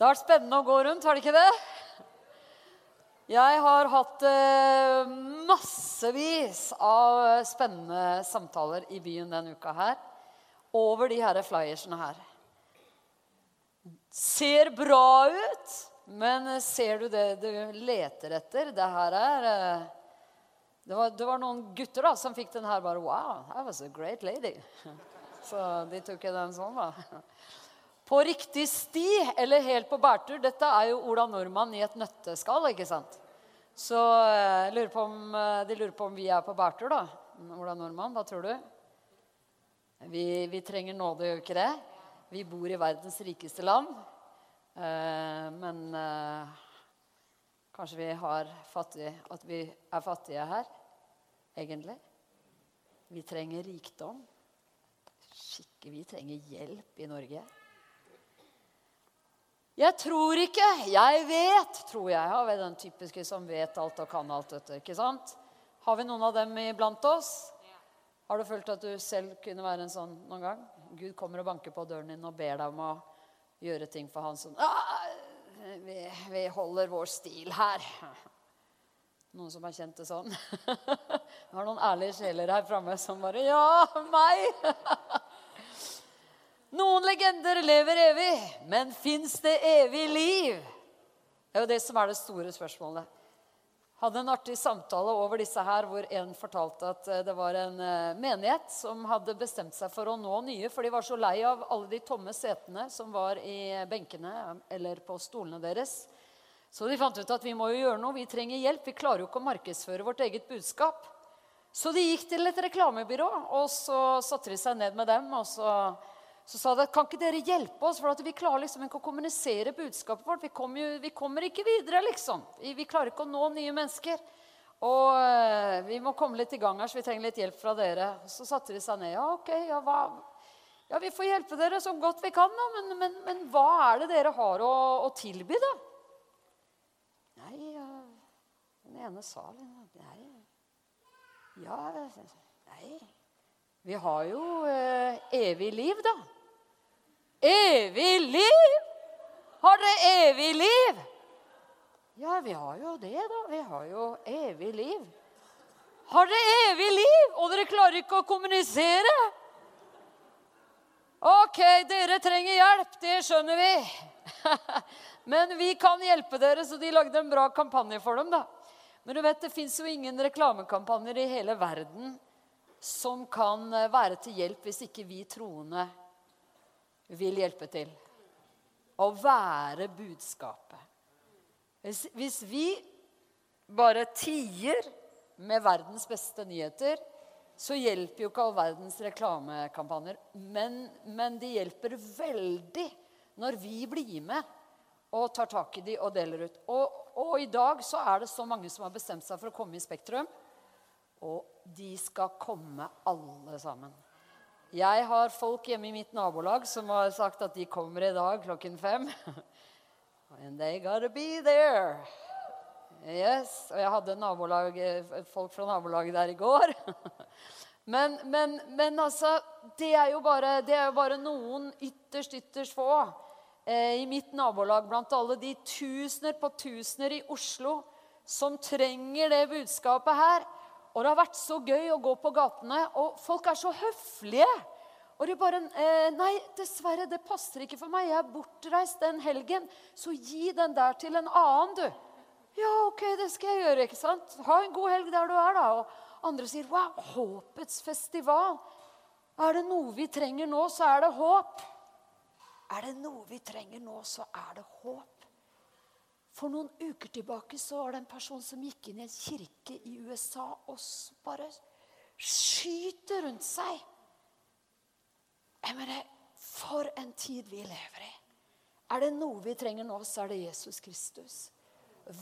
Det har vært spennende å gå rundt, har det ikke det? Jeg har hatt eh, massevis av spennende samtaler i byen denne uka her. Over de her flyersene her. Ser bra ut, men ser du det du leter etter? Det her er eh, det var, det var, noen gutter da, som fikk den her bare Wow, that was a great lady. Så de tok den sånn, da. På riktig sti eller helt på bærtur. Dette er jo Ola Nordmann i et nøtteskall. ikke sant? Så eh, lurer om, eh, de lurer på om vi er på bærtur, da. Ola Nordmann, hva tror du? Vi, vi trenger nåde, gjør vi ikke det? Vi bor i verdens rikeste land. Eh, men eh, kanskje vi har fattig, at vi er fattige her, egentlig. Vi trenger rikdom. Skikke, vi trenger hjelp i Norge. Jeg tror ikke. Jeg vet, tror jeg. Har vi den typiske som vet alt og kan alt. dette, ikke sant? Har vi noen av dem iblant oss? Har du følt at du selv kunne være en sånn noen gang? Gud kommer og banker på døren din og ber deg om å gjøre ting for han sånn vi, vi holder vår stil her. Noen som har kjent det sånn? Vi har noen ærlige sjeler her framme som bare Ja, meg! Noen legender lever evig, men fins det evig liv? Det er jo det som er det store spørsmålet. Hadde en artig samtale over disse her, hvor en fortalte at eh, det var en eh, menighet som hadde bestemt seg for å nå nye, for de var så lei av alle de tomme setene som var i benkene eller på stolene deres. Så de fant ut at vi må jo gjøre noe, vi trenger hjelp. Vi klarer jo ikke å markedsføre vårt eget budskap. Så de gikk til et reklamebyrå, og så satte de seg ned med dem. og så så sa de kan ikke dere hjelpe oss, for vi klarer liksom ikke å kommunisere budskapet vårt. Vi kommer, jo, vi kommer ikke videre, liksom. Vi, vi, klarer ikke å nå nye mennesker. Og uh, vi må komme litt i gang her, så vi trenger litt hjelp fra dere. Så satte de seg ned. Ja, ok, ja, hva? ja vi får hjelpe dere så godt vi kan, da. Men, men, men hva er det dere har å, å tilby, da? Nei, ja. den ene sa Nei, ja Nei. Vi har jo eh, evig liv, da. Evig liv! Har dere evig liv? Ja, vi har jo det, da. Vi har jo evig liv. Har dere evig liv, og dere klarer ikke å kommunisere? Ok, dere trenger hjelp. Det skjønner vi. Men vi kan hjelpe dere, så de lagde en bra kampanje for dem. da. Men du vet, det fins jo ingen reklamekampanjer i hele verden som kan være til hjelp hvis ikke vi troende vil hjelpe til. Å være budskapet. Hvis, hvis vi bare tier med verdens beste nyheter, så hjelper jo ikke all verdens reklamekampanjer. Men, men de hjelper veldig når vi blir med og tar tak i de og deler ut. Og, og, i dag så er det så mange som har bestemt seg for å komme i Spektrum. Og de skal komme alle sammen. Jeg har folk hjemme i mitt nabolag som har sagt at de kommer i dag klokken fem. And they gotta be there. Yes. Og jeg hadde nabolag, folk fra nabolaget der i går. Men, men, men altså det er, bare, det er, jo bare, noen ytterst, ytterst få eh, i mitt nabolag blant alle de tusener på tusener i Oslo som trenger det budskapet her. Og det har vært så gøy å gå på gatene, og folk er så høflige. Og de bare eh, 'Nei, dessverre, det passer ikke for meg. Jeg er bortreist den helgen.' 'Så gi den der til en annen, du.' 'Ja, ok, det skal jeg gjøre.' ikke sant? 'Ha en god helg der du er', da. Og andre sier, 'Wow, håpets festival.' Er det noe vi trenger nå, så er det håp. Er det noe vi trenger nå, så er det håp. For noen uker tilbake så var det en person som gikk inn i en kirke i USA og bare skyter rundt seg. Jeg mener, For en tid vi lever i. Er det noe vi trenger nå, så er det Jesus Kristus.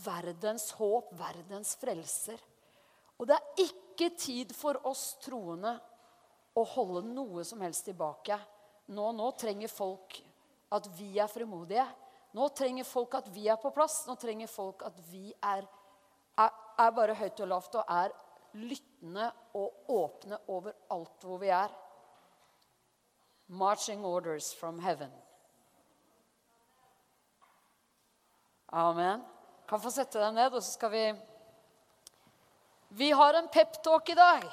Verdens håp, verdens frelser. Og det er ikke tid for oss troende å holde noe som helst tilbake. Nå, nå trenger folk at vi er frimodige. Nå trenger folk at vi er på plass. Nå trenger folk at vi er, er, er bare høyt og lavt og er lyttende og åpne over alt hvor vi er. Marching orders from heaven. Amen. Kan få sette deg ned, og så skal vi Vi har en peptalk i dag.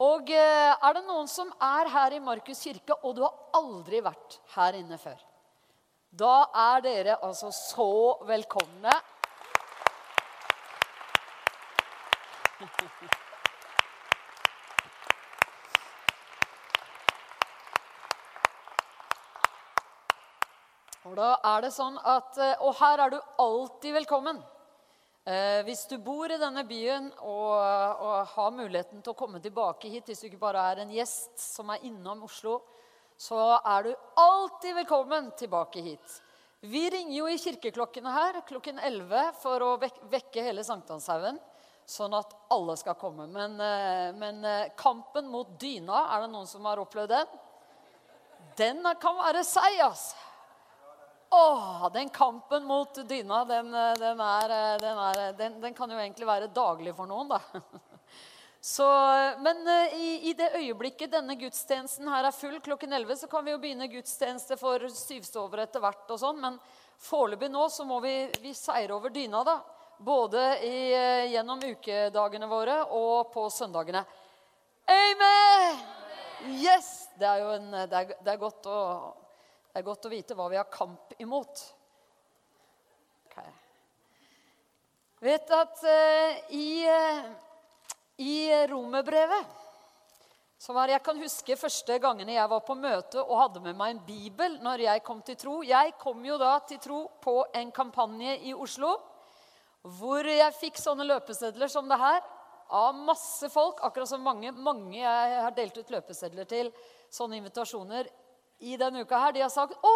Og eh, er det noen som er her i Markus kirke, og du har aldri vært her inne før? Da er dere altså så velkomne. Og da er det sånn at, eh, og her er du alltid velkommen. Eh, hvis du bor i denne byen og, og, har muligheten til å komme tilbake hit, hvis du ikke bare er en gjest som er innom Oslo, så er du alltid velkommen tilbake hit. Vi ringer jo i kirkeklokkene her klokken 11 for å vekke hele Sankthanshaugen. Sånn at alle skal komme. Men, eh, men eh, kampen mot dyna, er det noen som har opplevd den? Den kan være seig, altså. Åh, den kampen mot dyna, den, eh, den, er, den, er, den, kan jo egentlig være daglig for noen, da. Så, men i, i, det øyeblikket denne gudstjenesten her er full klokken 11, så kan vi jo begynne gudstjeneste for syvstovere etter hvert. og sånn, Men foreløpig nå så må vi, vi seire over dyna, da. Både i, gjennom ukedagene våre og på søndagene. Amen! Yes! Det er jo en, det er, det er godt å det er godt å vite hva vi har kamp imot. Okay. Vet at uh, i, uh, i romerbrevet så var, Jeg kan huske første gangene jeg var på møte og hadde med meg en bibel når jeg kom til tro. Jeg kom jo da til tro på en kampanje i Oslo hvor jeg fikk sånne løpesedler som det her av masse folk. Akkurat som mange, mange jeg har delt ut løpesedler til, sånne invitasjoner i denne uka her, de har sagt 'Å,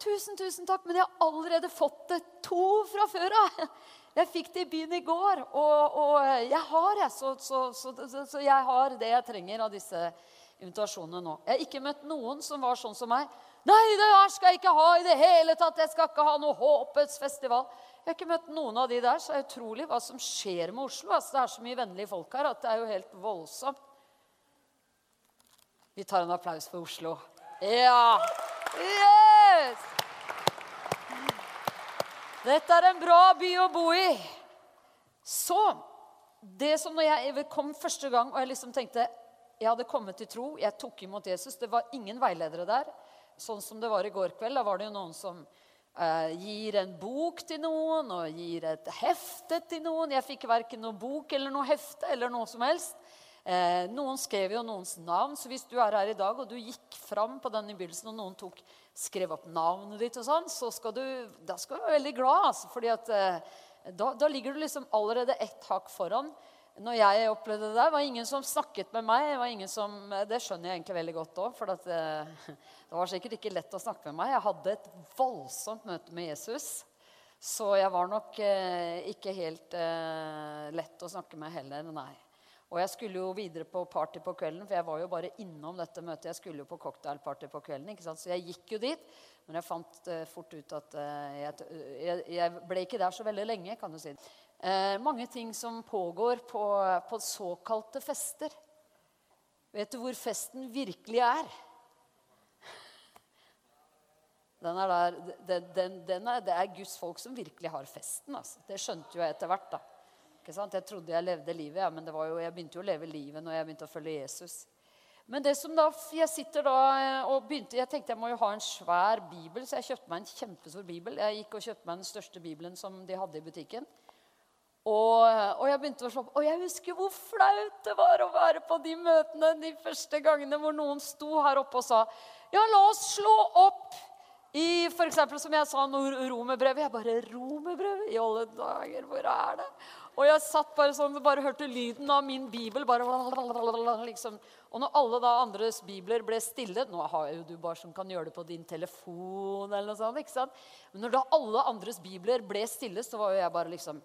tusen, tusen takk, men jeg har allerede fått det to fra før av.' 'Jeg fikk det i byen i går, og, og jeg har jeg, så, så, så, så, jeg har det jeg trenger av disse invitasjonene nå.' Jeg har ikke møtt noen som var sånn som meg. 'Nei, det her skal jeg ikke ha i det hele tatt. Jeg skal ikke ha noe håpets festival.' Jeg har ikke møtt noen av de der, så det er utrolig hva som skjer med Oslo. Altså, det er så mye vennlige folk her at det er jo helt voldsomt. Vi tar en applaus for Oslo. Ja. Yes! Dette er en bra by å bo i. Så det som når jeg kom første gang og jeg liksom tenkte jeg hadde kommet til tro, jeg tok imot Jesus Det var ingen veiledere der. Sånn som det var i går kveld. Da var det jo noen som eh, gir en bok til noen og gir et hefte til noen. Jeg fikk verken noen bok eller noe hefte eller noe som helst. Eh, noen skrev jo noens navn, så hvis du er her i dag og du gikk fram på den begynnelsen, og noen tok, skrev opp navnet ditt, og sånn, så skal du, da skal du være veldig glad. Altså, fordi at, eh, da, da, ligger du liksom allerede ett hakk foran. Når jeg opplevde det der, var ingen som snakket med meg. Det, var ingen som, det skjønner jeg egentlig veldig godt òg. For at, eh, det var sikkert ikke lett å snakke med meg. Jeg hadde et voldsomt møte med Jesus. Så jeg var nok eh, ikke helt eh, lett å snakke med heller, nei. Og jeg skulle jo videre på party på kvelden, for jeg var jo bare innom dette møtet. Jeg skulle jo på cocktailparty på kvelden, ikke sant? Så jeg gikk jo dit. Men jeg fant uh, fort ut at uh, jeg, jeg, ble ikke der så veldig lenge, kan du si. Uh, mange ting som pågår på, på, såkalte fester. Vet du hvor festen virkelig er? Den er der, den, den, den er, det er Guds folk som virkelig har festen. Altså. Det skjønte jo jeg etter hvert. da. Jeg trodde jeg levde livet, ja, men jo, jeg begynte jo å leve livet når jeg begynte å følge Jesus. Men det som da, jeg sitter da eh, og begynte, jeg tenkte jeg må jo ha en svær bibel, så jeg kjøpte meg en kjempestor bibel. Jeg gikk og kjøpte meg den største bibelen som de hadde i butikken. Og, og, jeg begynte å slå opp, og jeg husker hvor flaut det var å være på de møtene de første gangene hvor noen sto her oppe og sa Ja, la oss slå opp i for eksempel, som jeg sa, romerbrevet. Jeg bare Romerbrevet? I alle dager, hvor er det? Og jeg satt bare sånn, bare hørte lyden av min bibel. bare liksom. Og når alle da andres bibler ble stille Nå har jo du bare som kan gjøre det på din telefon. eller noe sånt, ikke sant? Men når da alle andres bibler ble stille, så var jo jeg bare liksom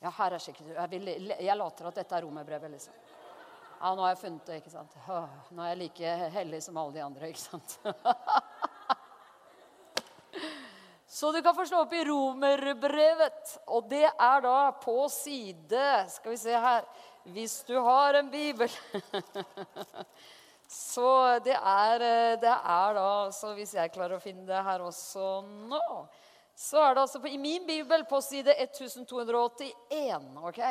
Ja, her er sikkert Jeg, vil, jeg later at dette er romerbrevet, liksom. Ja, nå har jeg funnet det, ikke sant. Nå er jeg like hellig som alle de andre, ikke sant. Så du kan få slå opp i Romerbrevet. Og det er da på side Skal vi se her Hvis du har en bibel Så det er, eh, det er da Så hvis jeg klarer å finne det her også nå Så er det altså på, i min bibel på side 1281. ok?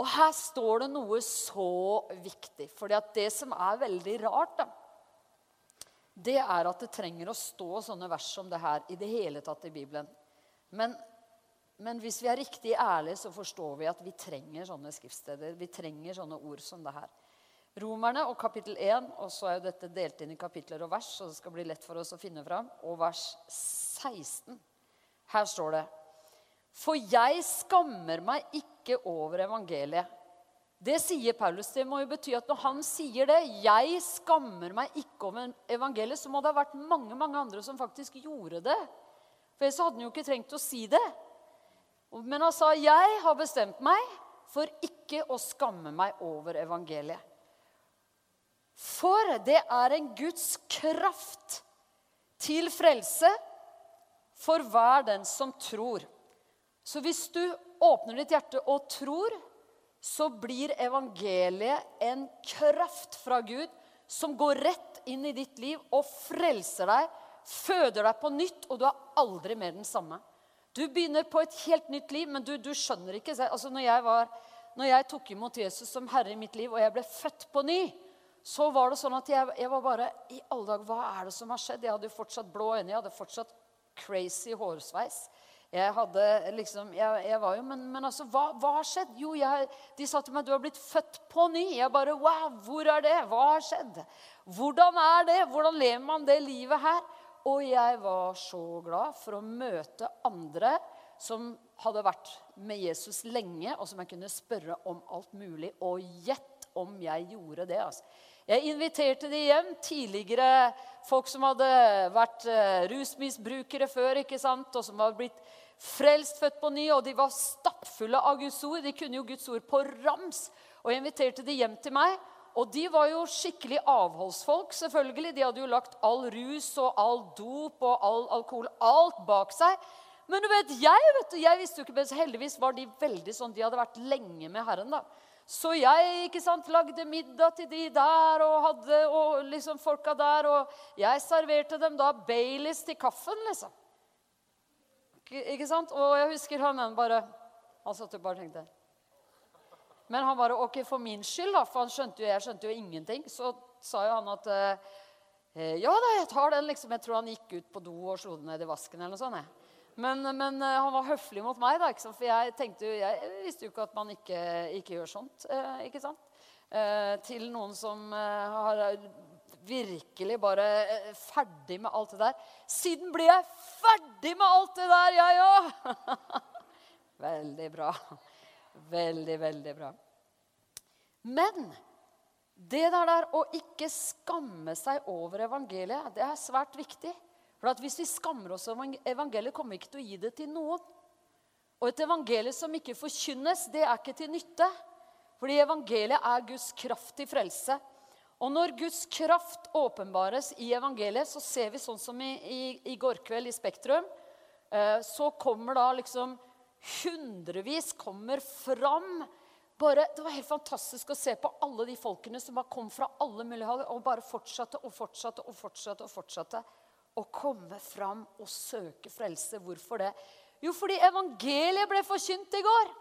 Og her står det noe så viktig. For det som er veldig rart, da, det er at det trenger å stå sånne vers som det her i det hele tatt i Bibelen. Men, men hvis vi er riktig ærlige, så forstår vi at vi trenger sånne skriftsteder. Vi trenger sånne ord som det her. Romerne og kapittel 1, og så er jo dette delt inn i kapitler og vers, så det skal bli lett for oss å finne fram, og vers 16. Her står det For jeg skammer meg ikke over evangeliet. Det sier Paulus. Det må jo bety at når han sier det, 'Jeg skammer meg ikke over evangeliet', så må det ha vært mange mange andre som faktisk gjorde det. For ellers hadde han jo ikke trengt å si det. Men han sa, 'Jeg har bestemt meg for ikke å skamme meg over evangeliet'. For det er en Guds kraft til frelse for hver den som tror. Så hvis du åpner ditt hjerte og tror, så blir evangeliet en kraft fra Gud som går rett inn i ditt liv og frelser deg, føder deg på nytt, og du er aldri mer den samme. Du begynner på et helt nytt liv, men du, du skjønner ikke altså når jeg, var, når jeg tok imot Jesus som herre i mitt liv, og jeg ble født på ny, så var det sånn at jeg, jeg, var bare I alle dag, hva er det som har skjedd? Jeg hadde jo fortsatt blå øyne, jeg hadde fortsatt crazy hårsveis. Jeg hadde liksom Jeg, jeg var jo Men, men altså, hva, hva, har skjedd? Jo, jeg, de sa til meg du har blitt født på ny. Jeg bare Wow, hvor er det? Hva har skjedd? Hvordan er det? Hvordan lever man det livet her? Og jeg var så glad for å møte andre som hadde vært med Jesus lenge, og som jeg kunne spørre om alt mulig. Og gjett om jeg gjorde det. altså. Jeg inviterte de hjem. Tidligere folk som hadde vært uh, rusmisbrukere før, ikke sant? og som hadde blitt frelst, født på ny. Og de var stappfulle av Guds ord. De kunne jo Guds ord på rams. Og jeg inviterte de hjem til meg. Og de var jo skikkelig avholdsfolk, selvfølgelig. De hadde jo lagt all rus og all dop og all alkohol alt bak seg. Men du vet, jeg vet du, jeg visste jo ikke, men heldigvis var de veldig sånn, de hadde vært lenge med Herren. da. Så jeg ikke sant, lagde middag til de der og hadde og liksom folka der. Og jeg serverte dem da Baileys til kaffen, liksom. Ikke, sant? Og jeg husker han bare Han satt jo bare og tenkte Men han bare OK, for min skyld, da, for han skjønte jo, jeg skjønte jo ingenting, så sa jo han at eh, Ja da, jeg tar den, liksom. Jeg tror han gikk ut på do og slo den ned i vasken eller noe sånt. Jeg. Men, men, eh, han var høflig mot meg, da, for jeg, tenkte, jeg visste jo ikke at man ikke, ikke gjør sånt. Eh, ikke sant? Eh, til noen som har virkelig bare ferdig med alt det der. Siden blir jeg ferdig med alt det der, jeg òg! veldig bra. Veldig, veldig bra. Men det der å ikke skamme seg over evangeliet, det er svært viktig. For Hvis vi skammer oss over evangeliet, kommer vi ikke til å gi det til noen. Og et evangelie som ikke forkynnes, det er ikke til nytte. Fordi evangeliet er Guds kraft til frelse. Og når Guds kraft åpenbares i evangeliet, så ser vi sånn som i, i, i går kveld i Spektrum. Eh, så kommer da liksom hundrevis kommer fram. Bare, det var helt fantastisk å se på alle de folkene som har kommet fra alle mulige hold, og bare fortsatte og fortsatte og fortsatte. og fortsatte å komme fram og søke frelse. Hvorfor det? Jo, fordi evangeliet ble forkynt i går.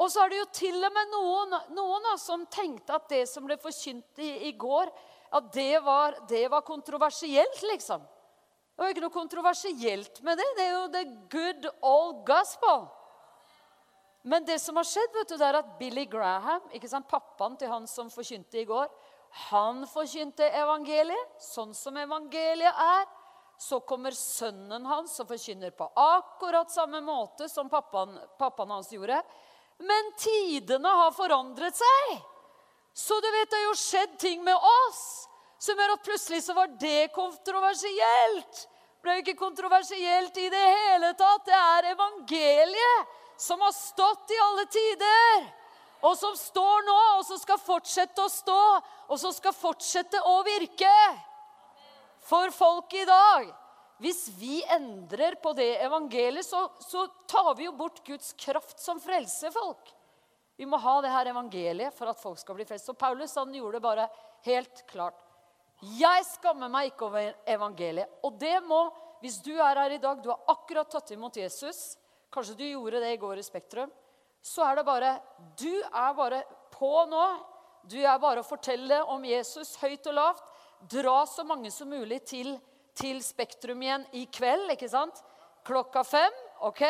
Og så er det jo til og med noen, noen som tenkte at det som ble forkynt i, i går, at det var, det var, kontroversielt, liksom. Det var ikke noe kontroversielt med det. Det er jo the good old gospel. Men det som har skjedd, vet du, det er at Billy Graham, ikke sant, pappaen til han som forkynte i går, han forkynte evangeliet sånn som evangeliet er. Så kommer sønnen hans og forkynner på akkurat samme måte som pappaen, pappaen hans gjorde. Men tidene har forandret seg. Så du vet, det har jo skjedd ting med oss som gjør at plutselig så var det kontroversielt. Det ble jo ikke kontroversielt i det hele tatt. Det er evangeliet som har stått i alle tider og som står nå, og som skal fortsette å stå, og som skal fortsette å virke for folk i dag. Hvis vi endrer på det evangeliet, så, så tar vi jo bort Guds kraft som frelser folk. Vi må ha det her evangeliet for at folk skal bli frelst. Så Paulus han gjorde det bare helt klart. Jeg skammer meg ikke over evangeliet. Og det må, hvis du er her i dag, du har akkurat tatt imot Jesus Kanskje du gjorde det i går i Spektrum. Så er det bare Du er bare på nå. Du er bare å fortelle om Jesus høyt og lavt. Dra så mange som mulig til, til Spektrum igjen i kveld, ikke sant? Klokka fem. ok?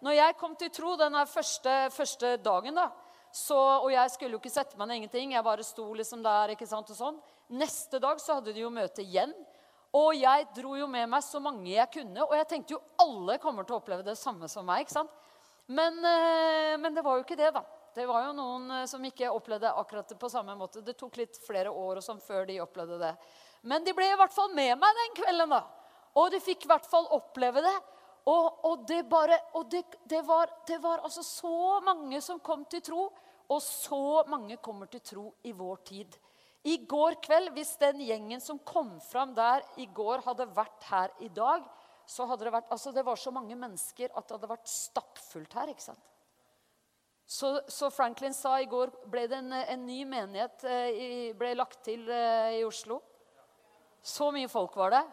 Når jeg kom til tro den første, første dagen, da, så, og jeg skulle jo ikke sette meg ned ingenting, jeg bare sto liksom der. ikke sant, og sånn. Neste dag så hadde de jo møte igjen. Og jeg dro jo med meg så mange jeg kunne. Og jeg tenkte jo alle kommer til å oppleve det samme som meg. ikke sant? Men, eh, men det var jo ikke det, da. Det var jo noen eh, som ikke opplevde akkurat det på samme måte. Det tok litt flere år og sånn før de opplevde det. Men de ble i hvert fall med meg den kvelden, da. Og de fikk i hvert fall oppleve det. Og, og, det, bare, og det, det, var, det var altså så mange som kom til tro. Og så mange kommer til tro i vår tid. I går kveld, hvis den gjengen som kom fram der i går, hadde vært her i dag, så hadde det vært Altså, det var så mange mennesker at det hadde vært stappfullt her, ikke sant? Så, så Franklin sa i går ble det en, en ny menighet eh, ble lagt til eh, i Oslo. Så mye folk var det.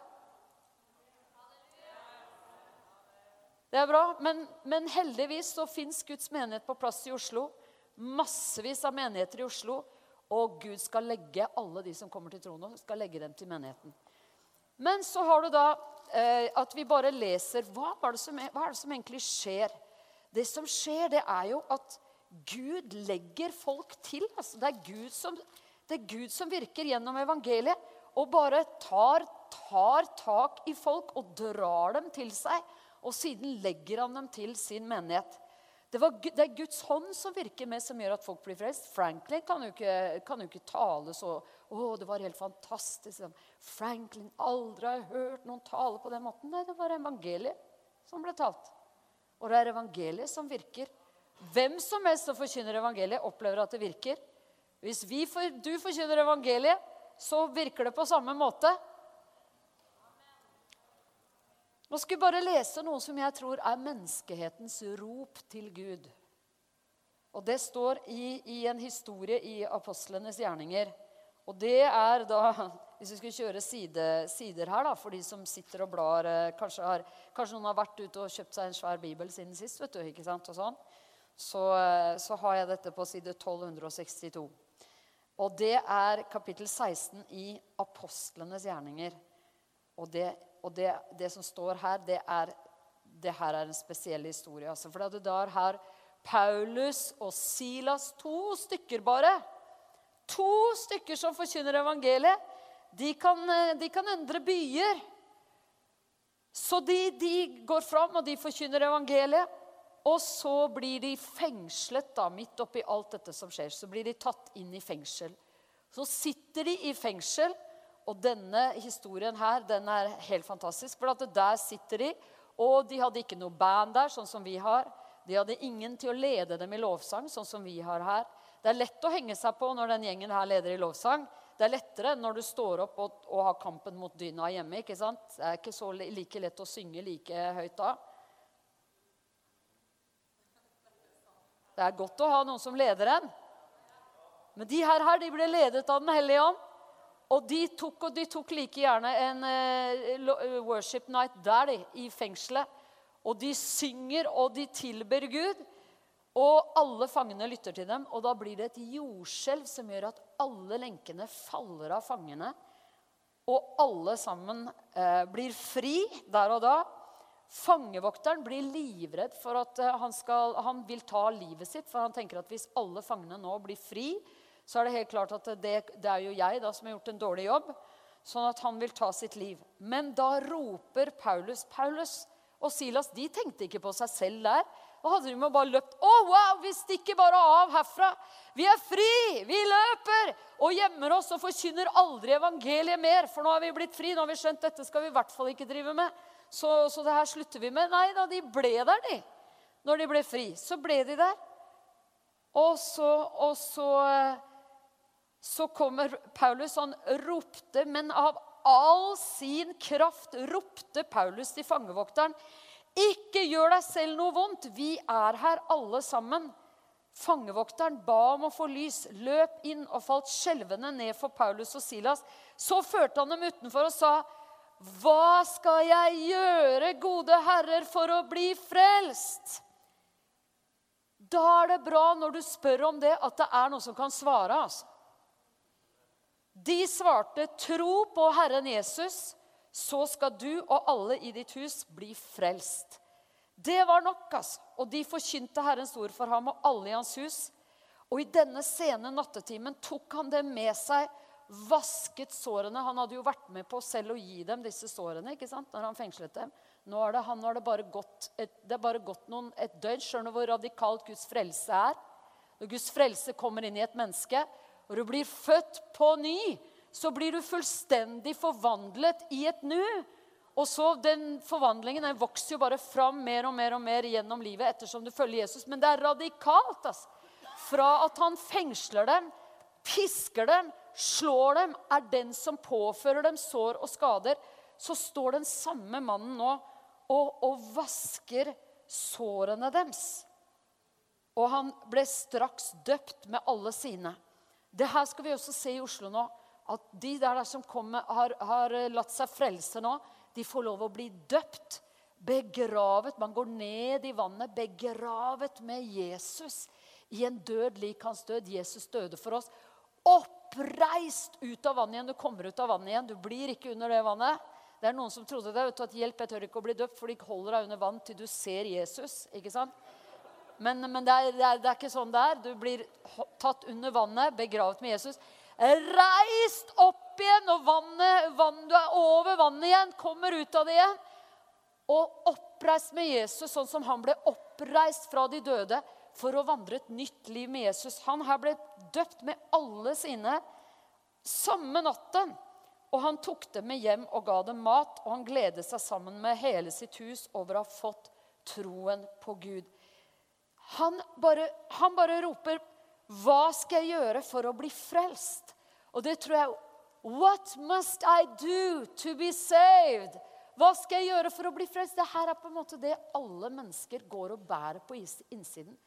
Det er bra, men, men heldigvis så fins Guds menighet på plass i Oslo. Massevis av menigheter i Oslo. Og Gud skal legge alle de som kommer til tronen, skal legge dem til menigheten. Men så har du da eh, at vi bare leser hva er, som, hva er det som egentlig skjer? Det som skjer, det er jo at Gud legger folk til. Altså, det, er Gud som, det er Gud som virker gjennom evangeliet og bare tar, tar tak i folk og drar dem til seg. Og siden legger han dem til sin menighet. Det, var, det, er Guds hånd som virker med, som gjør at folk blir frelst. Franklin kan jo ikke, kan jo ikke tale så Å, det var helt fantastisk. Franklin, aldri har hørt noen tale på den måten. Nei, det var evangeliet som ble talt. Og det er evangeliet som virker. Hvem som helst som forkynner evangeliet, opplever at det virker. Hvis for, du forkynner evangeliet, så virker det på samme måte. Nå skal vi bare lese noe som jeg tror er menneskehetens rop til Gud. Og Det står i, i en historie i apostlenes gjerninger. Og det er da Hvis vi skulle kjøre side, sider her, da, for de som sitter og blar eh, kanskje, har, kanskje, noen har vært ute og kjøpt seg en svær bibel siden sist, vet du, ikke sant, og sånn, så, eh, så har jeg dette på side 1262. Og det er kapittel 16 i apostlenes gjerninger. Og det og det, det, som står her, det er, det her er en spesiell historie. Altså, for da har Paulus og Silas, to stykker bare To stykker som forkynner evangeliet. De kan, de kan endre byer. Så de, de, går fram, og de forkynner evangeliet. Og så blir de fengslet da, midt oppi alt dette som skjer. Så blir de tatt inn i fengsel. Så sitter de i fengsel. Og denne historien her, den er helt fantastisk. For at der sitter de, og de hadde ikke noe band der, sånn som vi har. De hadde ingen til å lede dem i lovsang, sånn som vi har her. Det er lett å henge seg på når den gjengen her leder i lovsang. Det er lettere når du står opp og, og har kampen mot dyna hjemme. ikke sant? Det er ikke så like lett å synge like høyt da. Det er godt å ha noen som leder en. Men de her, her de ble ledet av Den hellige ånd. Og de tok, og de tok like gjerne en uh, worship night der, de, i fengselet. Og de synger, og de tilber Gud. Og alle fangene lytter til dem. Og da blir det et jordskjelv som gjør at alle lenkene faller av fangene. Og alle sammen eh, blir fri der og da. Fangevokteren blir livredd for at uh, han, skal, han vil ta livet sitt. For han tenker at hvis alle fangene nå blir fri, så er det helt klart at det, det er jo jeg da, som har gjort en dårlig jobb. Sånn at han vil ta sitt liv. Men da roper Paulus Paulus og Silas de tenkte ikke på seg selv der. Og hadde de bare løpt Å, oh, wow, vi stikker bare av herfra. Vi er fri! Vi løper! Og gjemmer oss og forkynner aldri evangeliet mer. For nå har vi blitt fri. Nå har vi skjønt dette skal vi i hvert fall ikke drive med. Så, så det her slutter vi med. Nei da, de ble der, de. Når de ble fri. Så ble de der. Og så, og så så kommer Paulus Han ropte, men av all sin kraft ropte Paulus til fangevokteren. Ikke gjør deg selv noe vondt. Vi er her alle sammen. Fangevokteren ba om å få lys, løp inn og falt skjelvende ned for Paulus og Silas. Så førte han dem utenfor og sa, 'Hva skal jeg gjøre, gode herrer, for å bli frelst?' Da er det bra når du spør om det, at det er noe som kan svare. altså. De svarte, 'Tro på Herren Jesus, så skal du og alle i ditt hus bli frelst.' Det var nok, altså. Og de forkynte Herrens ord for ham og alle i hans hus. Og i denne sene nattetimen tok han dem med seg, vasket sårene. Han hadde jo vært med på selv å gi dem disse sårene ikke sant? når han fengslet dem. Nå er det, han, nå er det bare gått, et, det er bare gått noen, et døgn. Skjønner du hvor radikalt Guds frelse er? Når Guds frelse kommer inn i et menneske, og du blir født på ny, så blir du fullstendig forvandlet i et nu. Og så Den forvandlingen den vokser jo bare fram mer og mer og mer gjennom livet ettersom du følger Jesus. Men det er radikalt. altså. Fra at han fengsler dem, pisker dem, slår dem, er den som påfører dem sår og skader, så står den samme mannen nå og, og vasker sårene deres. Og han ble straks døpt med alle sine. Det her skal vi også se i Oslo nå. At de der som kommer, har, har latt seg frelse nå, de får lov å bli døpt, begravet. Man går ned i vannet, begravet med Jesus i en død lik hans død. Jesus døde for oss. Oppreist ut av vannet igjen. Du kommer ut av vannet igjen. Du blir ikke under det vannet. Det er noen som trodde det. vet du, at Hjelp, jeg tør ikke å bli døpt, for de holder deg under vann til du ser Jesus. ikke sant? Men, men det, er, det, er, det, er, ikke sånn det er. Du blir tatt under vannet, begravet med Jesus. Reist opp igjen, og vannet, vann, du er over vannet igjen, kommer ut av det igjen. Og oppreist med Jesus, sånn som han ble oppreist fra de døde for å vandre et nytt liv med Jesus. Han her ble døpt med alle sine samme natten. Og han tok dem med hjem og ga dem mat, og han gledet seg sammen med hele sitt hus over å ha fått troen på Gud. Han bare, han bare roper 'Hva skal jeg gjøre for å bli frelst?' Og det tror jeg What must I do to be saved? Hva skal jeg gjøre for å bli frelst? Dette er på en måte det alle mennesker går og bærer på innsiden.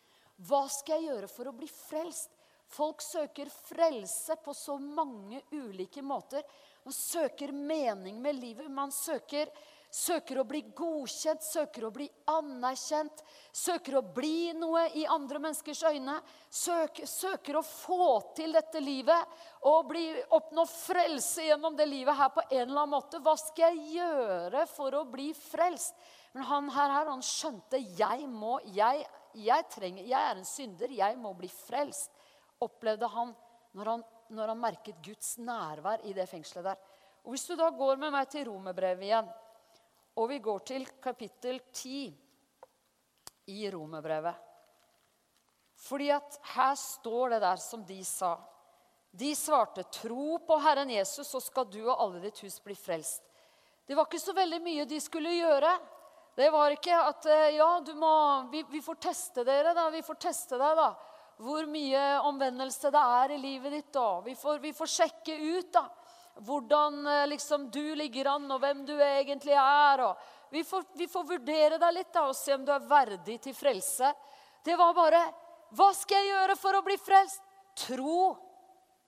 Hva skal jeg gjøre for å bli frelst? Folk søker frelse på så mange ulike måter. Man søker mening med livet. Man søker søker å bli godkjent, søker å bli anerkjent, søker å bli noe i andre menneskers øyne, søker, søker å få til dette livet og bli, oppnå frelse gjennom det livet her på en eller annen måte. Hva skal jeg gjøre for å bli frelst? Men han her, han skjønte jeg må, jeg, jeg, trenger, jeg er en synder, jeg må bli frelst. Opplevde han når han, når han merket Guds nærvær i det fengselet der. Og Hvis du da går med meg til romerbrevet igjen og vi går til kapittel 10 i romerbrevet. Fordi at her står det der som de sa. De svarte, 'Tro på Herren Jesus, så skal du og alle ditt hus bli frelst.' Det var ikke så veldig mye de skulle gjøre. Det var ikke at eh, Ja, du må, vi, vi får teste dere, da. Vi får teste deg, da. Hvor mye omvendelse det er i livet ditt, da. Vi får, vi får sjekke ut, da hvordan eh, liksom, du ligger an, og hvem du egentlig er. Vi får, vi, får, vurdere deg litt da, og se om du er verdig til frelse. Det var bare Hva skal jeg gjøre for å bli frelst? Tro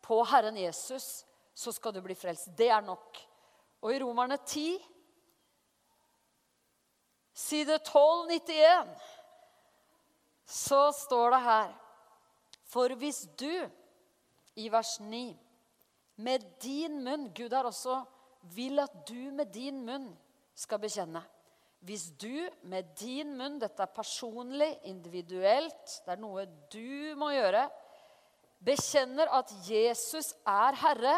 på Herren Jesus, så skal du bli frelst. Det er nok. Og i Romerne 10, side 1291, så står det her For hvis du, i vers 9 med din munn Gud har også vil at du med din munn skal bekjenne. Hvis du med din munn Dette er personlig, individuelt, det er noe du må gjøre. Bekjenner at Jesus er Herre,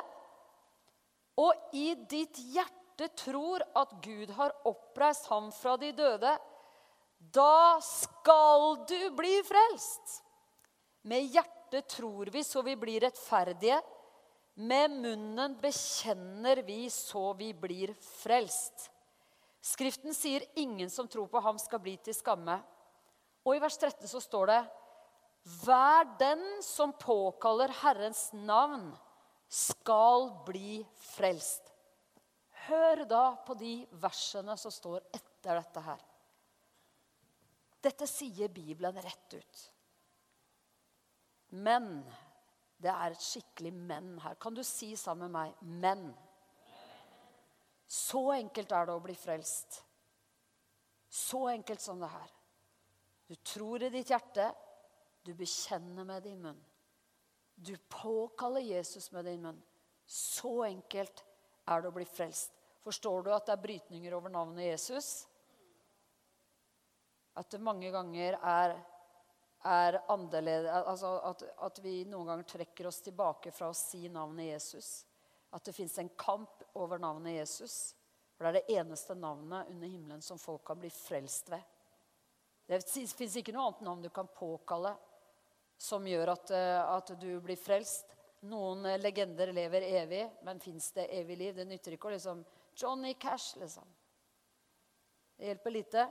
og i ditt hjerte tror at Gud har oppreist ham fra de døde, da skal du bli frelst. Med hjertet tror vi så vi blir rettferdige. Med munnen bekjenner vi så vi blir frelst. Skriften sier ingen som tror på ham, skal bli til skamme. Og i vers 13 så står det Hver den som påkaller Herrens navn, skal bli frelst. Hør da på de versene som står etter dette her. Dette sier Bibelen rett ut. Men Det er et skikkelig men her. Kan du si sammen med meg 'men'? Så enkelt er det å bli frelst. Så enkelt som det her. Du tror i ditt hjerte, du bekjenner med din munn. Du påkaller Jesus med din munn. Så enkelt er det å bli frelst. Forstår du at det er brytninger over navnet Jesus? At det mange ganger er, er annerledes altså at, at, vi noen ganger trekker oss tilbake fra å si navnet Jesus. At det fins en kamp over navnet Jesus. For det er det eneste navnet under himmelen som folk kan bli frelst ved. Det fins ikke noe annet navn du kan påkalle som gjør at, eh, at du blir frelst. Noen eh, legender lever evig, men fins det evig liv? Det nytter ikke å liksom Johnny Cash, liksom. Det hjelper lite.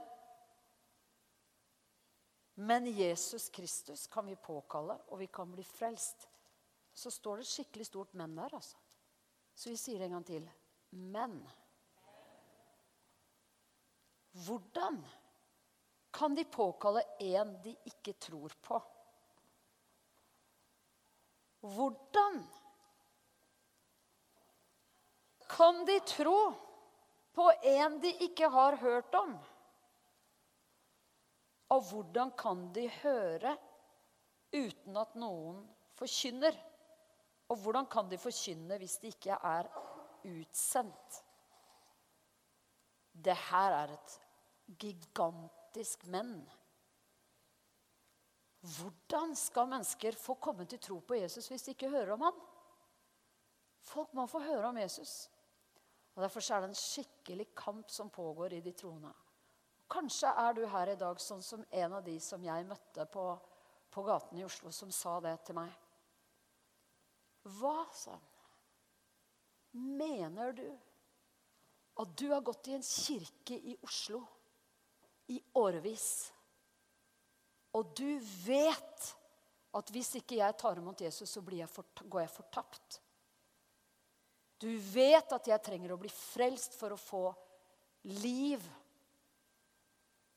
Men Jesus Kristus kan vi påkalle, og vi kan bli frelst. Så står det skikkelig stort 'men' der, altså. Så vi sier det en gang til. Men hvordan kan de påkalle en de ikke tror på? Hvordan kan de tro på en de ikke har hørt om? Og hvordan kan de høre uten at noen forkynner? Og hvordan kan de forkynne hvis de ikke er utsendt? Det her er et gigantisk men. Hvordan skal mennesker få komme til tro på Jesus hvis de ikke hører om ham? Folk må få høre om Jesus. Og Derfor er det en skikkelig kamp som pågår i de troende. Kanskje er du her i dag sånn som en av de som jeg møtte på, på gaten i Oslo, som sa det til meg. Hva, han, mener du at du har gått i en kirke i Oslo i årevis, og du vet at hvis ikke jeg tar imot Jesus, så jeg går jeg fortapt? Du vet at jeg trenger å bli frelst for å få liv.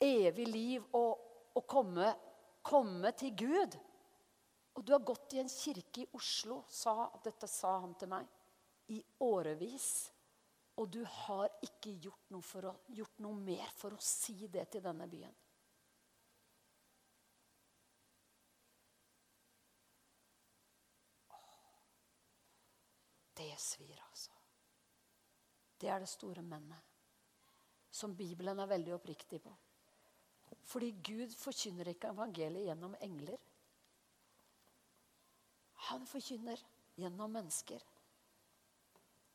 Evig liv og, og komme, komme, til Gud. Og du har gått i en kirke i Oslo, sa, dette sa han til meg, i årevis. Og du har ikke gjort noe, å, gjort noe mer for å si det til denne byen. Det svir, altså. Det er det store mennet. Som Bibelen er veldig oppriktig på. Fordi Gud forkynner ikke evangeliet gjennom engler. Han forkynner gjennom mennesker.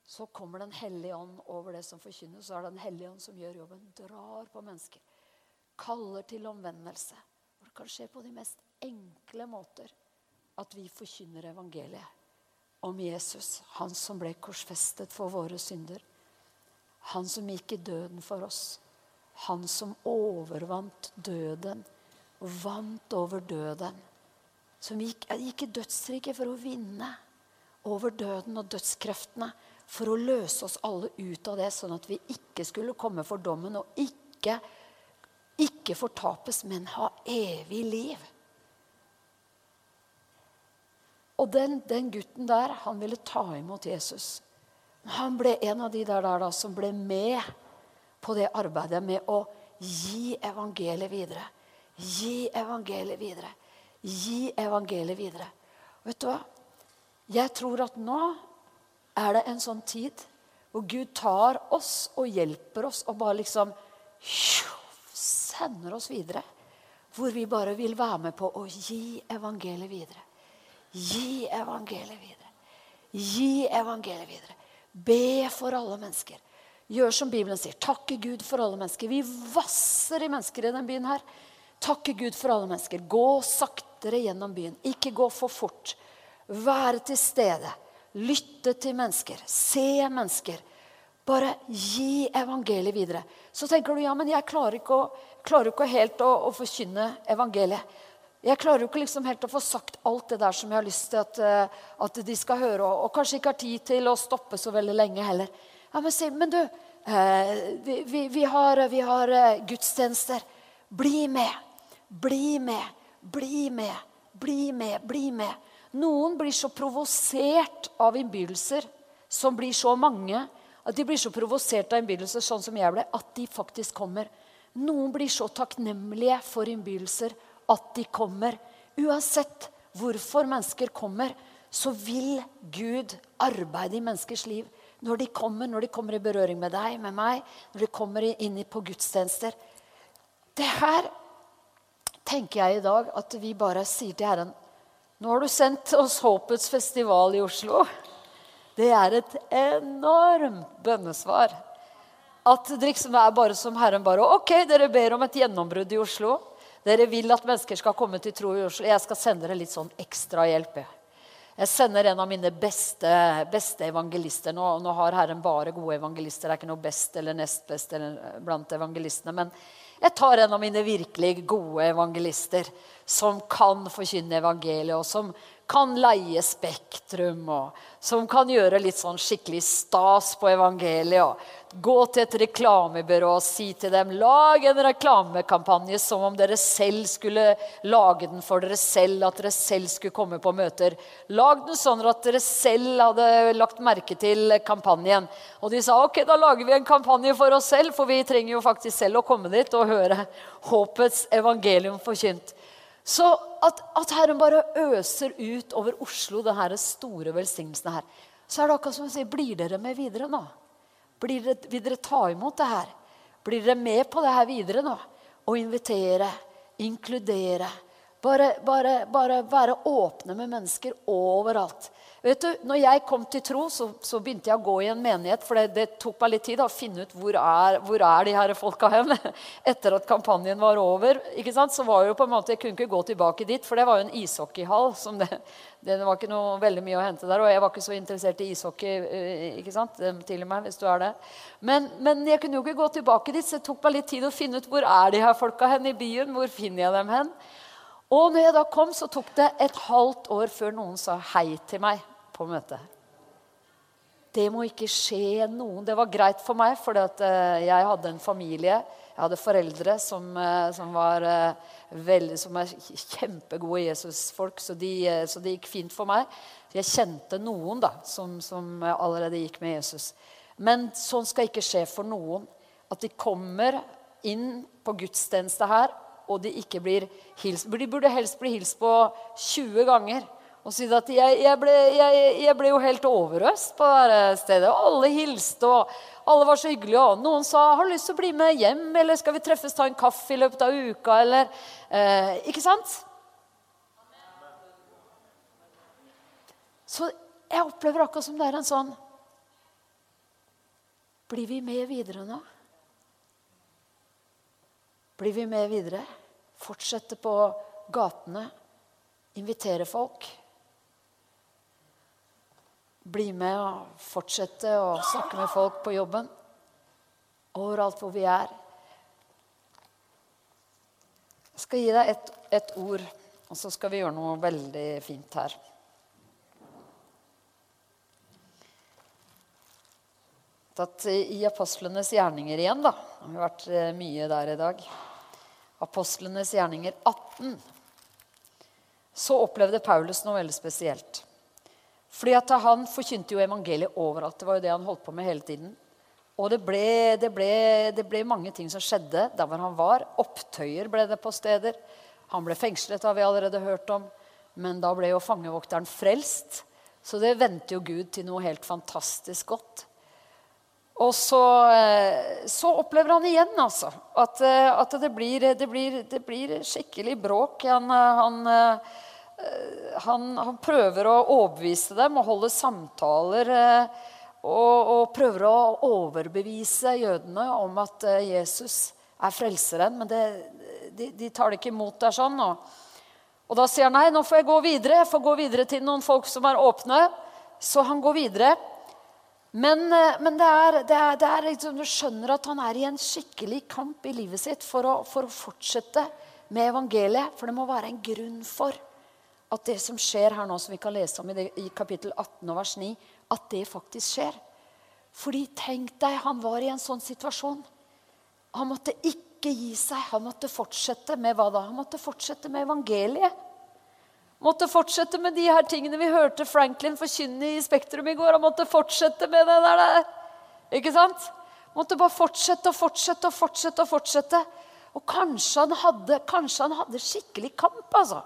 Så kommer Den hellige ånd over det som forkynnes. Så er det Den hellige ånd som gjør jobben. Drar på mennesker. Kaller til omvendelse. Og det kan skje på de mest enkle måter at vi forkynner evangeliet om Jesus, han som ble korsfestet for våre synder. Han som gikk i døden for oss. Han som overvant døden og vant over døden. Som gikk, gikk i dødsriket for å vinne over døden og dødskreftene. For å løse oss alle ut av det, sånn at vi ikke skulle komme for dommen og ikke, ikke fortapes, men ha evig liv. Og den, den, gutten der, han ville ta imot Jesus. Han ble en av de der, der da, som ble med på det arbeidet med å gi evangeliet videre. Gi evangeliet videre. Gi evangeliet videre. Vet du hva? Jeg tror at nå er det en sånn tid hvor Gud tar oss og hjelper oss og bare liksom sender oss videre. Hvor vi bare vil være med på å gi evangeliet videre. Gi evangeliet videre. Gi evangeliet videre. Be for alle mennesker. Gjør som Bibelen sier. Takke Gud for alle mennesker. Vi vasser i mennesker i denne byen her. Takke Gud for alle mennesker. Gå saktere gjennom byen. Ikke gå for fort. Være til stede. Lytte til mennesker. Se mennesker. Bare gi evangeliet videre. Så tenker du ja, men jeg klarer ikke, å, klarer ikke helt å, å forkynne evangeliet. Jeg klarer jo ikke liksom helt å få sagt alt det der som jeg har lyst til at, uh, at de skal høre, og, og, kanskje ikke har tid til å stoppe så veldig lenge heller. Ja, Men, si, men du, uh, vi, vi, vi, har, har uh, gudstjenester. Bli med. Bli med. Bli med. Bli med, bli med. Noen blir så provosert av innbydelser som blir så mange, at de blir så provosert av innbydelser sånn som jeg ble, at de faktisk kommer. Noen blir så takknemlige for innbydelser at de kommer. Uansett hvorfor mennesker kommer, så vil Gud arbeide i menneskers liv. Når de kommer, når de kommer i berøring med deg, med meg, når de kommer inn på gudstjenester. Det her tenker jeg i dag at vi bare sier til Herren Nå har du sendt oss Håpets festival i Oslo. Det er et enormt bønnesvar. At det liksom er bare som Herren bare Ok, dere ber om et gjennombrudd i Oslo. Dere vil at mennesker skal komme til tro i Oslo. Jeg skal sende dere litt sånn ekstra hjelp. Jeg sender en av mine beste, beste evangelister. Nå, nå, har Herren bare gode evangelister. Det er ikke noe best eller nest best blant evangelistene. Men jeg tar en av mine virkelig gode evangelister som kan forkynne evangeliet, og som kan leie Spektrum, og som kan gjøre litt sånn skikkelig stas på evangeliet. Gå til et reklamebyrå og si til dem lag en reklamekampanje som om dere selv skulle lage den for dere selv, at dere selv skulle komme på møter. Lag den sånn at dere selv hadde lagt merke til kampanjen. Og de sa ok, da lager vi en kampanje for oss selv, for vi trenger jo faktisk selv å komme dit og høre håpets evangelium forkynt. Så at, at, Herren bare øser ut over Oslo denne store velsignelsen her, så er det akkurat som å si Blir dere med videre nå? Dere, vil dere ta imot det her? Blir dere med på det her videre nå? Og invitere, inkludere. Bare, bare, bare være åpne med mennesker overalt. Vet du, når jeg kom til tro, så, så, begynte jeg å gå i en menighet. For det, det tok meg litt tid da, å finne ut hvor er, hvor er de her folka hen. Etter at kampanjen var over. ikke sant? Så var jo på en måte, Jeg kunne ikke gå tilbake dit, for det var jo en ishockeyhall. som det, det var ikke noe veldig mye å hente der. Og jeg var ikke så interessert i ishockey eh, ikke sant? til og med, hvis du er det. Men, men, jeg kunne jo ikke gå tilbake dit, så det tok meg litt tid å finne ut hvor er de her folka hen i byen. Hvor finner jeg dem hen? Og når jeg da kom, så tok det et halvt år før noen sa hei til meg på møtet. Det må ikke skje noen. Det var greit for meg, for eh, jeg hadde en familie. Jeg hadde foreldre som, eh, som var eh, veldig, som er kjempegode Jesusfolk, så, de, det gikk fint for meg. Jeg kjente noen da, som, som allerede gikk med Jesus. Men sånn skal ikke skje for noen. At de kommer inn på gudstjeneste her, og de ikke blir hilst. De burde helst bli hilst på 20 ganger og si at jeg, jeg, ble, jeg, jeg, ble, jo helt overøst på det stedet. Alle hilste, og alle var så hyggelige. Og noen sa 'Har du lyst til å bli med hjem?' eller 'Skal vi treffes ta en kaffe i løpet av uka?' eller eh, Ikke sant? Så jeg opplever akkurat som det er en sånn Blir vi med videre nå? Blir vi med videre? Fortsette på gatene? Invitere folk? bli med og fortsette å snakke med folk på jobben. Overalt hvor vi er. Jeg skal gi deg et, et ord, og så skal vi gjøre noe veldig fint her. Tatt I apostlenes gjerninger igjen, da. Det har vært eh, mye der i dag. Apostlenes gjerninger 18. Så opplevde Paulus noe veldig spesielt. Fordi at Han forkynte jo evangeliet overalt. Det var jo det han holdt på med hele tiden. Og det ble, det, ble, det ble, mange ting som skjedde der hvor han var. Opptøyer ble det på steder. Han ble fengslet, har vi allerede hørt om. Men da ble jo fangevokteren frelst. Så det vendte jo Gud til noe helt fantastisk godt. Og så, eh, så opplever han igjen altså, at, eh, at det, blir, det, blir, det, blir, skikkelig bråk. Han, eh, han han, han, prøver å overbevise dem og holde samtaler. Og, og, prøver å overbevise jødene om at Jesus er frelseren. Men det, de, de, tar det ikke imot der sånn. Og, og, da sier han nei, nå får jeg gå videre. Jeg får gå videre til noen folk som er åpne. Så han går videre. Men, men det er, det er, det er liksom, du skjønner at han er i en skikkelig kamp i livet sitt for å, for å fortsette med evangeliet. For det må være en grunn for at det som skjer her nå, som vi kan lese om i, det, i kapittel 18 og vers 9, at det faktisk skjer. Fordi tenk deg, han var i en sånn situasjon. Han måtte ikke gi seg. Han måtte fortsette med hva da? Han måtte fortsette med evangeliet. Måtte fortsette med de her tingene vi hørte Franklin forkynne i Spektrum i går. Han måtte fortsette med det der. Ikke sant? Måtte bare fortsette og fortsette og fortsette. Og fortsette. Og kanskje han hadde, kanskje han hadde skikkelig kamp, altså.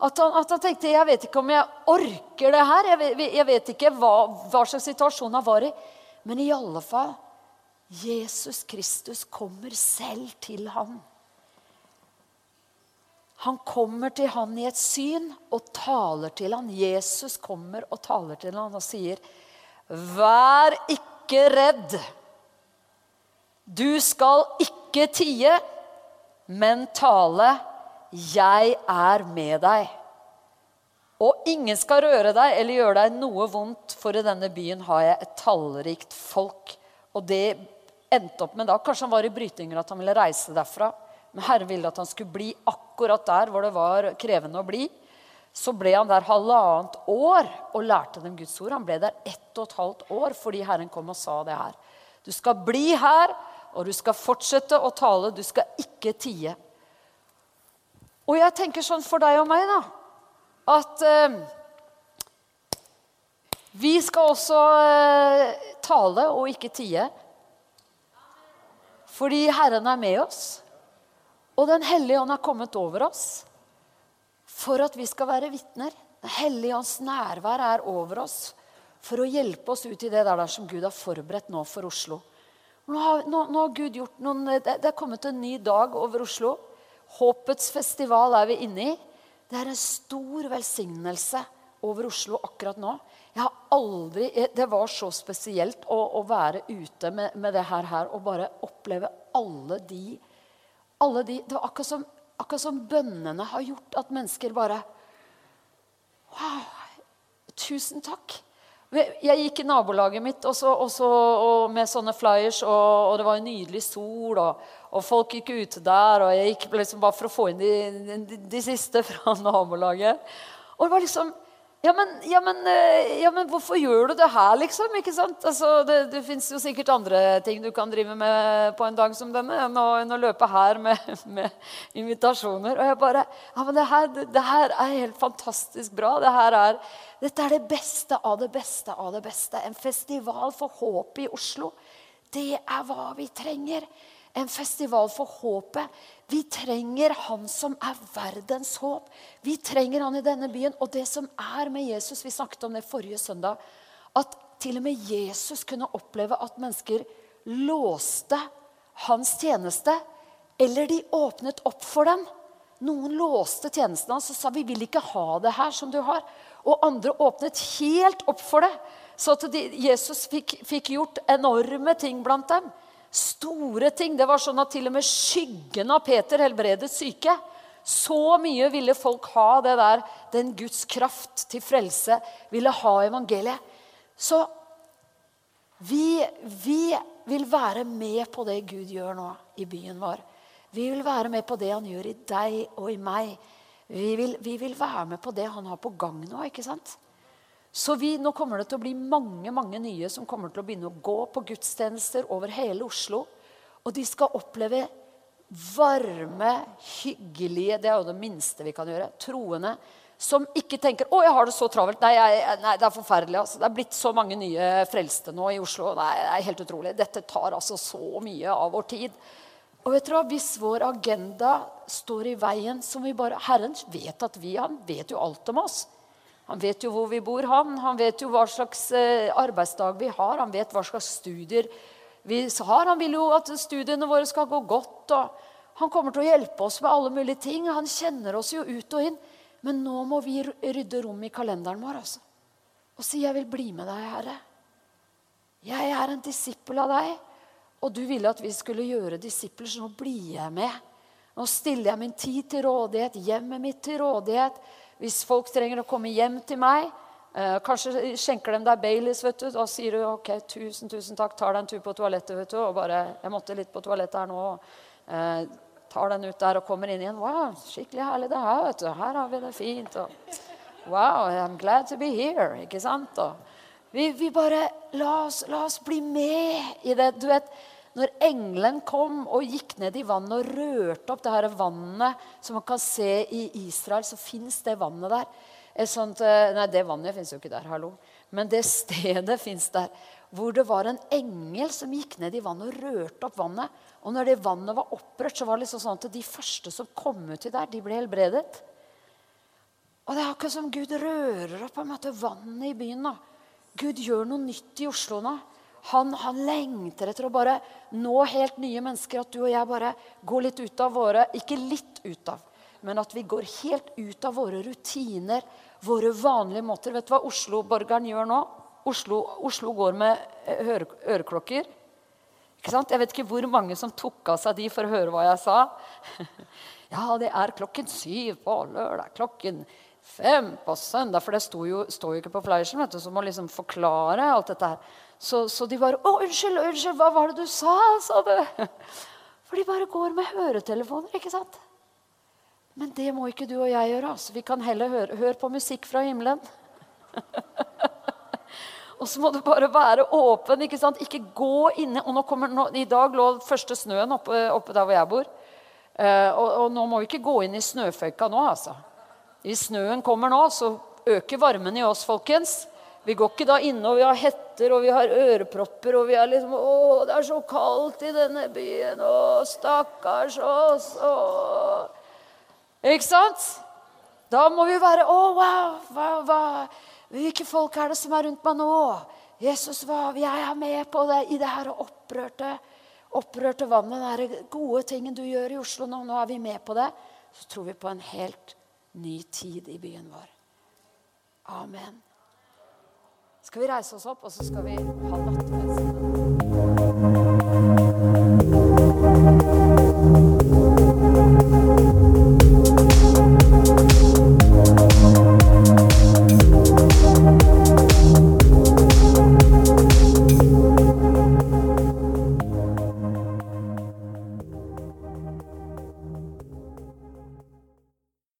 At han, at han, tenkte jeg vet ikke om jeg orker det her. Jeg vet, jeg vet ikke hva, hva, slags situasjon han var i. Men i alle fall Jesus Kristus kommer selv til han. Han kommer til han i et syn og taler til han. Jesus kommer og taler til han og sier, 'Vær ikke redd. Du skal ikke tie, men tale.' 'Jeg er med deg.' Og ingen skal røre deg eller gjøre deg noe vondt, for i denne byen har jeg et tallrikt folk. Og det endte opp med da, Kanskje han var i brytinger at han ville reise derfra. Men Herren ville at han skulle bli akkurat der hvor det var krevende å bli. Så ble han der halvannet år og lærte dem Guds ord. Han ble der ett og et halvt år fordi Herren kom og sa det her. Du skal bli her, og du skal fortsette å tale. Du skal ikke tie. Og jeg tenker sånn for deg og meg, da. At eh, vi skal også eh, tale og ikke tie. Fordi Herren er med oss. Og Den hellige ånd er kommet over oss for at vi skal være vitner. Den hellige ånds nærvær er over oss for å hjelpe oss ut i det der som Gud har forberedt nå for Oslo. Nå har, nå, nå har Gud gjort noen, det, det er kommet en ny dag over Oslo. Håpets festival er vi inne i. Det er en stor velsignelse over Oslo akkurat nå. Jeg har aldri, Det var så spesielt å, å være ute med, med, det her, her og bare oppleve alle de, alle de Det var akkurat som, akkurat som bønnene har gjort at mennesker bare Wow! Tusen takk. Jeg gikk i nabolaget mitt også, også, og med sånne flyers, og, og, det var en nydelig sol, og, og, folk gikk ute der. Og jeg gikk liksom bare for å få inn de, de, de siste fra nabolaget. Og det var liksom ja men, ja, men, eh, ja, men, hvorfor gjør du det her, liksom? ikke sant? Altså, det det fins jo sikkert andre ting du kan drive med på en dag som denne enn å, enn å løpe her med, med, invitasjoner. Og jeg bare Ja, men det her, det her, er helt fantastisk bra. Det er, dette er det beste av det beste av det beste. En festival for håp i Oslo. Det er hva vi trenger en festival for håpet. Vi trenger han som er verdens håp. Vi trenger han i denne byen. Og det som er med Jesus Vi snakket om det forrige søndag. At til og med Jesus kunne oppleve at mennesker låste hans tjeneste. Eller de åpnet opp for den. Noen låste tjenesten hans og sa vi vil ikke ha det her som du har. Og andre åpnet helt opp for det. Så at Jesus fikk, fikk gjort enorme ting blant dem. Store ting. Det var sånn at til og med skyggen av Peter helbredet syke. Så mye ville folk ha det der, den Guds kraft til frelse, ville ha evangeliet. Så vi, vi vil være med på det Gud gjør nå i byen vår. Vi vil være med på det han gjør i deg og i meg. Vi vil, vi vil være med på det han har på gang nå. ikke sant? Så vi, nå kommer det til å bli mange mange nye som kommer til å begynne å gå på gudstjenester over hele Oslo. Og de skal oppleve varme, hyggelige Det er jo det minste vi kan gjøre. Troende som ikke tenker 'Å, jeg har det så travelt'. Nei, jeg, nei det er forferdelig. Altså. Det er blitt så mange nye frelste nå i Oslo. Nei, det er helt utrolig. Dette tar altså så mye av vår tid. Og vet du hva? Hvis vår agenda står i veien som vi bare Herren vet at vi Han vet jo alt om oss. Han vet jo hvor vi bor, han. Han vet jo hva slags eh, arbeidsdag vi har. Han vet hva slags studier vi har. Han vil jo at studiene våre skal gå godt. Han kommer til å hjelpe oss med alle mulige ting. Han kjenner oss jo ut og inn. Men nå må vi rydde rom i kalenderen vår altså. og si 'Jeg vil bli med deg, Herre'. Jeg er en disippel av deg, og du ville at vi skulle gjøre disipler, så nå blir jeg med. Nå stiller jeg min tid til rådighet, hjemmet mitt til rådighet. Hvis folk trenger å komme hjem til meg, eh, kanskje skjenker de deg Baileys, vet du, da sier du ok, tusen, tusen takk, tar deg en tur på toalettet, vet du, og bare Jeg måtte litt på toalettet her nå. Eh, tar den ut der og kommer inn igjen. Wow, skikkelig herlig det her, vet du. Her har vi det fint. Og, wow, I'm glad to be here. Ikke sant? Og vi, vi bare la oss, la oss bli med i det. Du vet, når engelen kom og gikk ned i vannet og rørte opp det her vannet som man kan se i Israel, så fins det vannet der. Sånt, eh, nei, det vannet fins jo ikke der, hallo. Men det stedet fins der. Hvor det var en engel som gikk ned i vannet og rørte opp vannet. Og når det vannet var opprørt, så var det liksom sånn at de første som kom uti der, de ble helbredet. Og det er akkurat som Gud rører opp på en måte vannet i byen. nå. Gud gjør noe nytt i Oslo nå. Han, han, lengter etter å bare nå helt nye mennesker. At du og jeg bare går litt ut av våre Ikke litt ut av, men at vi går helt ut av våre rutiner, våre vanlige måter. Vet du hva Oslo-borgeren gjør nå? Oslo, Oslo, går med eh, øre, øreklokker. Ikke sant? Jeg vet ikke hvor mange som tok av seg de for å høre hva jeg sa. ja, det er klokken syv på lørdag. Klokken fem på søndag. For det står jo, jo ikke på flyersen, vet du, så må liksom forklare alt dette her. Så, så, de bare 'Å, unnskyld, unnskyld, hva var det du sa?' sa du. For de bare går med høretelefoner, ikke sant? Men det må ikke du og jeg gjøre. altså. Vi kan heller høre, høre på musikk fra himmelen. og så må du bare være åpen. Ikke sant? Ikke gå inne. Og nå kommer, nå, I dag lå første snøen oppe, oppe der hvor jeg bor. Eh, og, og, nå må vi ikke gå inn i snøføyka nå, altså. Hvis snøen kommer nå, så øker varmen i oss, folkens. Vi går ikke da inne og vi har hetter og vi har ørepropper og vi er liksom Å, det er så kaldt i denne byen. Å, stakkars oss. Å. Ikke sant? Da må vi være Å, wow! wow, wow. hvilke folk er det som er rundt meg nå? Jesus, hva, jeg er med på det i det her opprørte, opprørte vannet. Den gode tingen du gjør i Oslo nå. Nå er vi med på det. Så tror vi på en helt ny tid i byen vår. Amen skal vi reise oss opp, og så skal vi ha nattverd